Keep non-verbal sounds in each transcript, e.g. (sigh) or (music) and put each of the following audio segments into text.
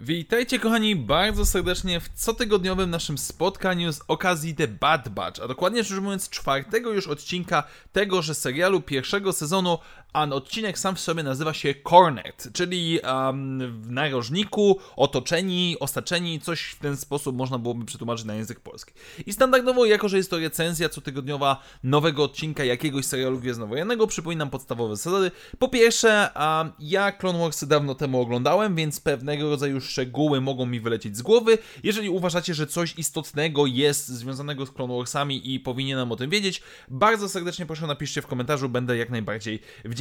Witajcie kochani bardzo serdecznie w cotygodniowym naszym spotkaniu z okazji The Bad Batch, a dokładnie rzecz ujmując czwartego już odcinka tegoże serialu pierwszego sezonu, a odcinek sam w sobie nazywa się Cornet, czyli um, w narożniku, otoczeni, osaczeni, coś w ten sposób można byłoby przetłumaczyć na język polski. I standardowo, jako że jest to recenzja cotygodniowa nowego odcinka jakiegoś serialu gwiezdnowojennego, przypominam podstawowe zasady. Po pierwsze, um, ja Clone dawno temu oglądałem, więc pewnego rodzaju szczegóły mogą mi wylecieć z głowy. Jeżeli uważacie, że coś istotnego jest związanego z Clone Warsami i powinienem o tym wiedzieć, bardzo serdecznie proszę napiszcie w komentarzu, będę jak najbardziej wdzięczny.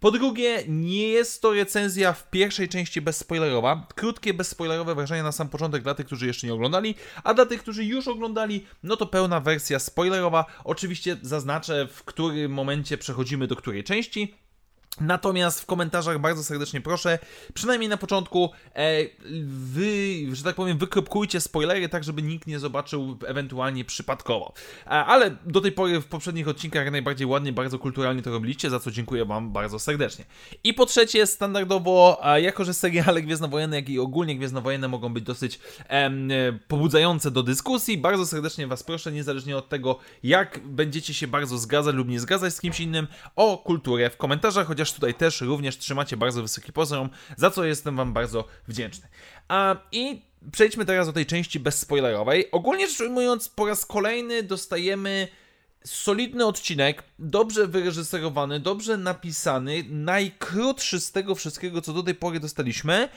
Po drugie, nie jest to recenzja w pierwszej części bezspoilerowa. Krótkie, bezspoilerowe wrażenia na sam początek dla tych, którzy jeszcze nie oglądali, a dla tych, którzy już oglądali, no to pełna wersja spoilerowa. Oczywiście zaznaczę, w którym momencie przechodzimy do której części. Natomiast w komentarzach bardzo serdecznie proszę, przynajmniej na początku, e, wy, że tak powiem, wykropkujcie spoilery, tak żeby nikt nie zobaczył ewentualnie przypadkowo. E, ale do tej pory w poprzednich odcinkach jak najbardziej ładnie, bardzo kulturalnie to robiliście, za co dziękuję Wam bardzo serdecznie. I po trzecie, standardowo, e, jako że seriale gwiezdnowojenne, jak i ogólnie gwiezdnowojenne mogą być dosyć pobudzające do dyskusji, bardzo serdecznie Was proszę, niezależnie od tego, jak będziecie się bardzo zgadzać lub nie zgadzać z kimś innym, o kulturę w komentarzach, chociaż chociaż tutaj też również trzymacie bardzo wysoki poziom, za co jestem Wam bardzo wdzięczny. A, I przejdźmy teraz do tej części bezspoilerowej. Ogólnie rzecz ujmując, po raz kolejny dostajemy solidny odcinek, dobrze wyreżyserowany, dobrze napisany, najkrótszy z tego wszystkiego, co do tej pory dostaliśmy,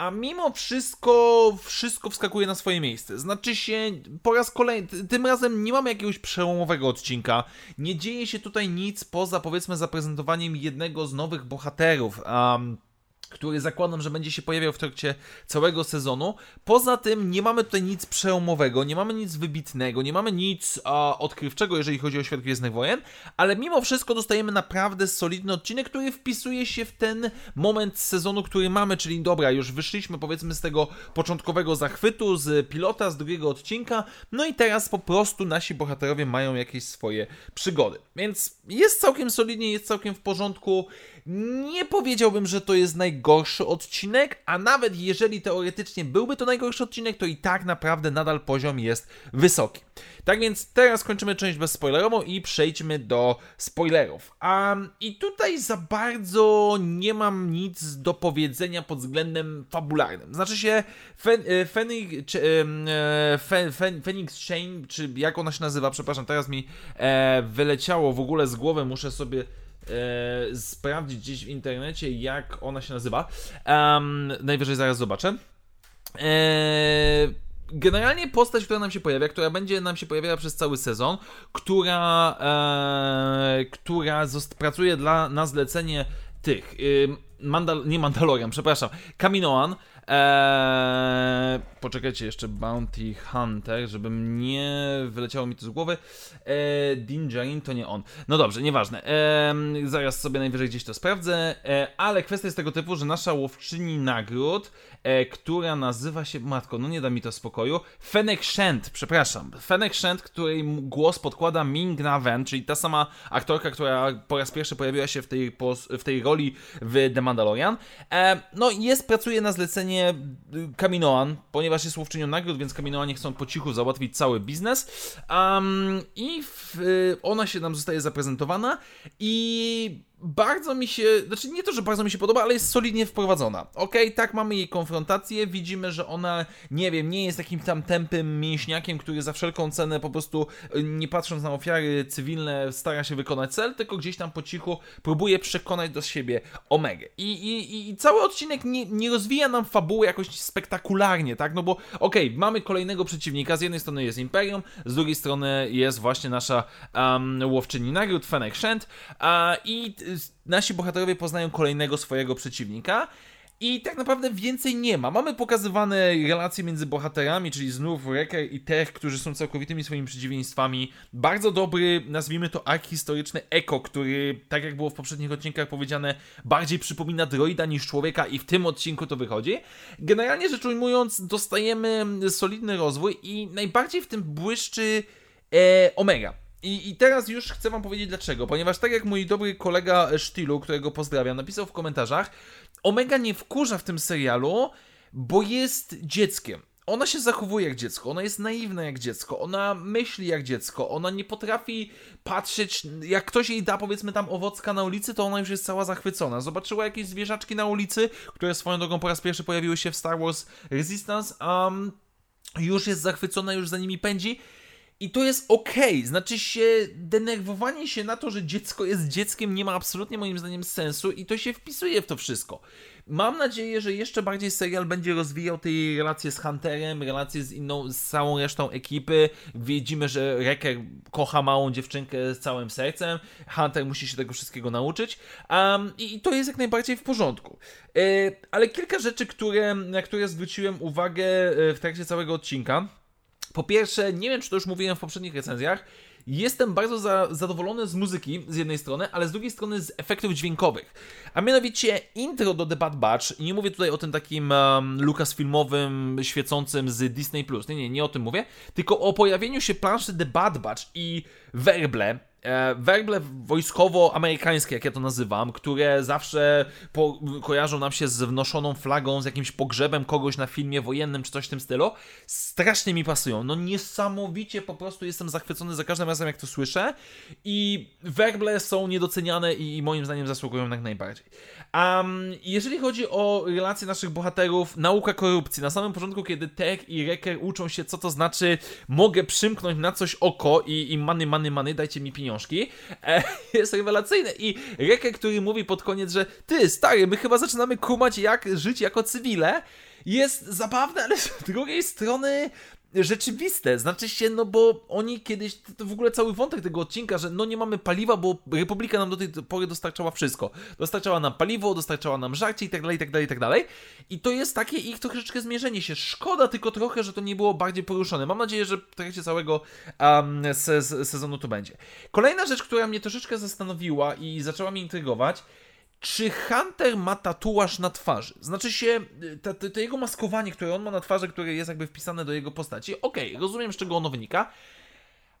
a mimo wszystko, wszystko wskakuje na swoje miejsce. Znaczy się, po raz kolejny, tym razem nie mamy jakiegoś przełomowego odcinka. Nie dzieje się tutaj nic poza, powiedzmy, zaprezentowaniem jednego z nowych bohaterów. Um, który zakładam, że będzie się pojawiał w trakcie całego sezonu. Poza tym nie mamy tutaj nic przełomowego, nie mamy nic wybitnego, nie mamy nic odkrywczego, jeżeli chodzi o świat Gwiezdnych Wojen, ale mimo wszystko dostajemy naprawdę solidny odcinek, który wpisuje się w ten moment sezonu, który mamy, czyli dobra, już wyszliśmy powiedzmy z tego początkowego zachwytu, z pilota, z drugiego odcinka, no i teraz po prostu nasi bohaterowie mają jakieś swoje przygody. Więc jest całkiem solidnie, jest całkiem w porządku. Nie powiedziałbym, że to jest najgorszy odcinek, a nawet jeżeli teoretycznie byłby to najgorszy odcinek, to i tak naprawdę nadal poziom jest wysoki. Tak więc teraz kończymy część bezspoilerową i przejdźmy do spoilerów. Um, I tutaj za bardzo nie mam nic do powiedzenia pod względem fabularnym. Znaczy się e, Fenix, e, Phoenix Chain, czy jak ona się nazywa, przepraszam, teraz mi e, wyleciało w ogóle z głowy, muszę sobie e, sprawdzić gdzieś w internecie, jak ona się nazywa. Um, najwyżej zaraz zobaczę. E, generalnie postać, która nam się pojawia, która będzie nam się pojawiała przez cały sezon, która, e, która pracuje dla, na zlecenie tych. Mandal nie Mandalorian, przepraszam. Kaminoan, Eee, poczekajcie jeszcze, Bounty Hunter, żeby nie wyleciało mi to z głowy. Eee, Din to nie on. No dobrze, nieważne. Eee, zaraz sobie najwyżej gdzieś to sprawdzę. Eee, ale kwestia jest tego typu, że nasza łowczyni nagród, e, która nazywa się, matko, no nie da mi to spokoju, Fennec Shand, przepraszam. Fennec Shand, której głos podkłada Ming Na Wen, czyli ta sama aktorka, która po raz pierwszy pojawiła się w tej, w tej roli w The Mandalorian. E, no jest, pracuje na zlecenie Kaminoan, ponieważ jest łowczynią nagród, więc Kaminoanie chcą po cichu załatwić cały biznes. Um, I w, ona się nam zostaje zaprezentowana i bardzo mi się, znaczy nie to, że bardzo mi się podoba, ale jest solidnie wprowadzona. Okej, okay, tak, mamy jej konfrontację, widzimy, że ona, nie wiem, nie jest takim tam tępym mięśniakiem, który za wszelką cenę po prostu, y, nie patrząc na ofiary cywilne, stara się wykonać cel, tylko gdzieś tam po cichu próbuje przekonać do siebie Omegę. I, i, i cały odcinek nie, nie rozwija nam fabuły jakoś spektakularnie, tak, no bo okej, okay, mamy kolejnego przeciwnika, z jednej strony jest Imperium, z drugiej strony jest właśnie nasza um, łowczyni nagród, Fennec Shand, uh, i nasi bohaterowie poznają kolejnego swojego przeciwnika. I tak naprawdę więcej nie ma. Mamy pokazywane relacje między bohaterami, czyli znów Wrecker i Tech, którzy są całkowitymi swoimi przeciwieństwami. Bardzo dobry, nazwijmy to ark historyczny Eko, który, tak jak było w poprzednich odcinkach powiedziane, bardziej przypomina droida niż człowieka i w tym odcinku to wychodzi. Generalnie rzecz ujmując, dostajemy solidny rozwój i najbardziej w tym błyszczy E, Omega. I, I teraz już chcę wam powiedzieć dlaczego. Ponieważ tak jak mój dobry kolega Sztilu, którego pozdrawiam, napisał w komentarzach, Omega nie wkurza w tym serialu, bo jest dzieckiem. Ona się zachowuje jak dziecko, ona jest naiwna jak dziecko, ona myśli jak dziecko, ona nie potrafi patrzeć, jak ktoś jej da powiedzmy tam owocka na ulicy, to ona już jest cała zachwycona. Zobaczyła jakieś zwierzaczki na ulicy, które swoją drogą po raz pierwszy pojawiły się w Star Wars Resistance, um, już jest zachwycona, już za nimi pędzi i to jest okej, okay. znaczy się, denerwowanie się na to, że dziecko jest dzieckiem nie ma absolutnie moim zdaniem sensu i to się wpisuje w to wszystko. Mam nadzieję, że jeszcze bardziej serial będzie rozwijał te relacje z Hunterem, relacje z inną, z całą resztą ekipy. Widzimy, że Wrecker kocha małą dziewczynkę z całym sercem. Hunter musi się tego wszystkiego nauczyć. Um, i, to jest jak najbardziej w porządku. E, ale kilka rzeczy, które, na które zwróciłem uwagę e, w trakcie całego odcinka. Po pierwsze, nie wiem, czy to już mówiłem w poprzednich recenzjach, Jestem bardzo za, zadowolony z muzyki z jednej strony, ale z drugiej strony z efektów dźwiękowych. A mianowicie intro do The Bad Batch, nie mówię tutaj o tym takim um, Lucasfilmowym, świecącym z Disney+, nie, nie, nie o tym mówię, tylko o pojawieniu się planszy The Bad Batch i werble, werble wojskowo-amerykańskie, jak ja to nazywam, które zawsze po, kojarzą nam się z wnoszoną flagą, z jakimś pogrzebem kogoś na filmie wojennym czy coś w tym stylu, strasznie mi pasują. No niesamowicie po prostu jestem zachwycony za każdym razem, jak to słyszę i werble są niedoceniane i, i moim zdaniem zasługują jak najbardziej. Um, jeżeli chodzi o relacje naszych bohaterów, nauka korupcji. Na samym początku, kiedy Tech i Reker uczą się, co to znaczy mogę przymknąć na coś oko i, i many, many, many, dajcie mi pieniążki, e, (laughs) jest rewelacyjne. I Reker, który mówi pod koniec, że ty, stary, my chyba zaczynamy kumać, jak żyć jako cywile, jest zabawne, ale z drugiej strony rzeczywiste. Znaczy się, no bo oni kiedyś, to w ogóle cały wątek tego odcinka, że no nie mamy paliwa, bo Republika nam do tej pory dostarczała wszystko. Dostarczała nam paliwo, dostarczała nam żarcie i tak dalej, i tak dalej, i tak dalej. I to jest takie ich troszeczkę zmierzenie się. Szkoda tylko trochę, że to nie było bardziej poruszone. Mam nadzieję, że w trakcie całego um, se sezonu to będzie. Kolejna rzecz, która mnie troszeczkę zastanowiła i zaczęła mnie intrygować, czy Hunter ma tatuaż na twarzy? Znaczy się, to, to, jego maskowanie, które on ma na twarzy, które jest jakby wpisane do jego postaci, okej, okay, rozumiem z czego ono wynika,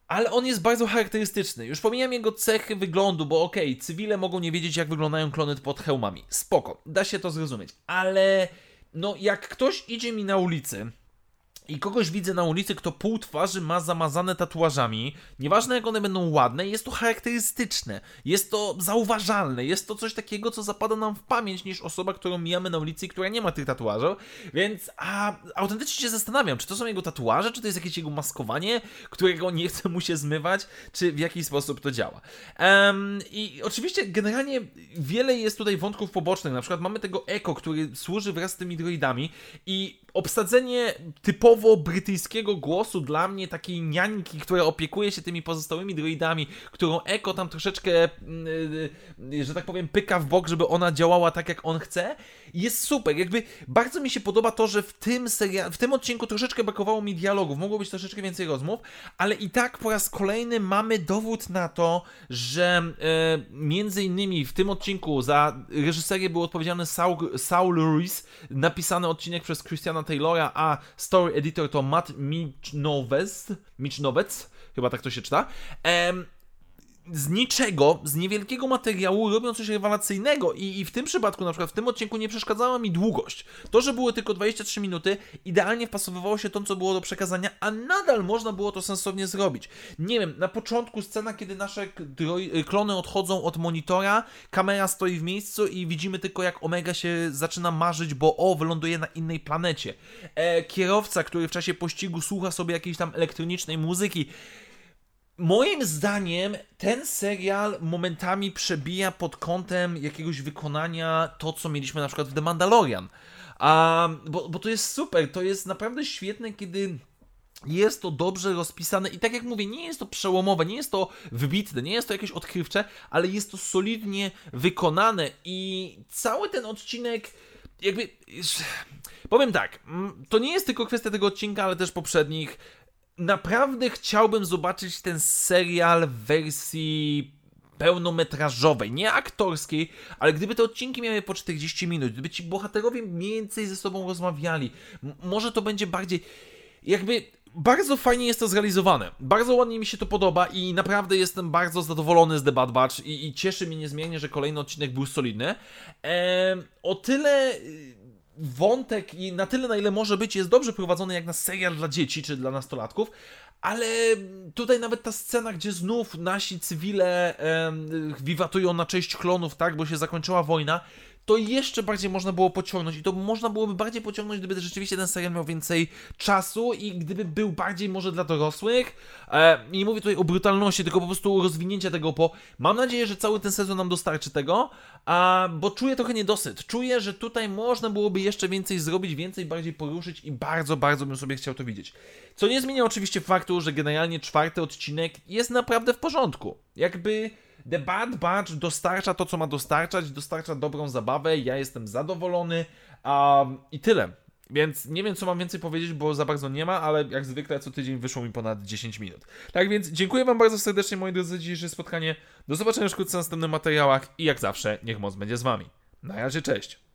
ale on jest bardzo charakterystyczny. Już pomijam jego cechy wyglądu, bo okej, okay, cywile mogą nie wiedzieć, jak wyglądają klony pod hełmami. Spoko, da się to zrozumieć, ale no jak ktoś idzie mi na ulicy i kogoś widzę na ulicy, kto pół twarzy ma zamazane tatuażami, nieważne jak one będą ładne, jest to charakterystyczne, jest to zauważalne, jest to coś takiego, co zapada nam w pamięć niż osoba, którą mijamy na ulicy i która nie ma tych tatuaży, więc a, autentycznie się zastanawiam, czy to są jego tatuaże, czy to jest jakieś jego maskowanie, którego nie chce mu się zmywać, czy w jaki sposób to działa. Um, I oczywiście generalnie wiele jest tutaj wątków pobocznych, na przykład mamy tego Eko, który służy wraz z tymi droidami i obsadzenie typowo brytyjskiego głosu dla mnie, takiej niańki, która opiekuje się tymi pozostałymi droidami, którą Eko tam troszeczkę, yy, że tak powiem, pyka w bok, żeby ona działała tak, jak on chce, jest super. Jakby bardzo mi się podoba to, że w tym seria- w tym odcinku troszeczkę brakowało mi dialogów, mogło być troszeczkę więcej rozmów, ale i tak po raz kolejny mamy dowód na to, że yy, między innymi w tym odcinku za reżyserię był odpowiedzialny Saul, Saul Ruiz, napisany odcinek przez Christiana Taylora, a story editor to Matt Michnowec, Michnowec, chyba tak to się czyta. Z niczego, z niewielkiego materiału robią coś rewelacyjnego I, i w tym przypadku, na przykład w tym odcinku nie przeszkadzała mi długość. To, że były tylko 23 minuty, idealnie wpasowywało się to, co było do przekazania, a nadal można było to sensownie zrobić. Nie wiem, na początku scena, kiedy nasze klony odchodzą od monitora, kamera stoi w miejscu i widzimy tylko jak Omega się zaczyna marzyć, bo o, wyląduje na innej planecie. E, kierowca, który w czasie pościgu słucha sobie jakiejś tam elektronicznej muzyki, Moim zdaniem ten serial momentami przebija pod kątem jakiegoś wykonania to, co mieliśmy na przykład w The Mandalorian. A, bo, bo to jest super, to jest naprawdę świetne, kiedy jest to dobrze rozpisane i tak jak mówię, nie jest to przełomowe, nie jest to wybitne, nie jest to jakieś odkrywcze, ale jest to solidnie wykonane i cały ten odcinek jakby powiem tak, to nie jest tylko kwestia tego odcinka, ale też poprzednich naprawdę chciałbym zobaczyć ten serial w wersji pełnometrażowej, nie aktorskiej, ale gdyby te odcinki miały po 40 minut, gdyby ci bohaterowie mniej więcej ze sobą rozmawiali, może to będzie bardziej jakby bardzo fajnie jest to zrealizowane. Bardzo ładnie mi się to podoba i naprawdę jestem bardzo zadowolony z The Bad Batch i, i cieszy mnie niezmiernie, że kolejny odcinek był solidny. Eee, o tyle wątek i na tyle, na ile może być, jest dobrze prowadzony jak na serial dla dzieci czy dla nastolatków, ale tutaj nawet ta scena, gdzie znów nasi cywile em, wiwatują na cześć klonów, tak, bo się zakończyła wojna, to jeszcze bardziej można było pociągnąć i to można byłoby bardziej pociągnąć, gdyby rzeczywiście ten serial miał więcej czasu i gdyby był bardziej może dla dorosłych. E, nie mówię tutaj o brutalności, tylko po prostu rozwinięcia tego po... Mam nadzieję, że cały ten sezon nam dostarczy tego, a, bo czuję trochę niedosyt. Czuję, że tutaj można byłoby jeszcze więcej zrobić, więcej bardziej poruszyć i bardzo, bardzo bym sobie chciał to widzieć. Co nie zmienia oczywiście faktu, że generalnie czwarty odcinek jest naprawdę w porządku. Jakby... The Bad Batch dostarcza to, co ma dostarczać, dostarcza dobrą zabawę, ja jestem zadowolony um, i tyle. Więc nie wiem, co mam więcej powiedzieć, bo za bardzo nie ma, ale jak zwykle co tydzień wyszło mi ponad 10 minut. Tak więc dziękuję Wam bardzo serdecznie, moi drodzy, za dzisiejsze spotkanie. Do zobaczenia wkrótce w następnych materiałach i jak zawsze, niech moc będzie z Wami. Na razie, cześć!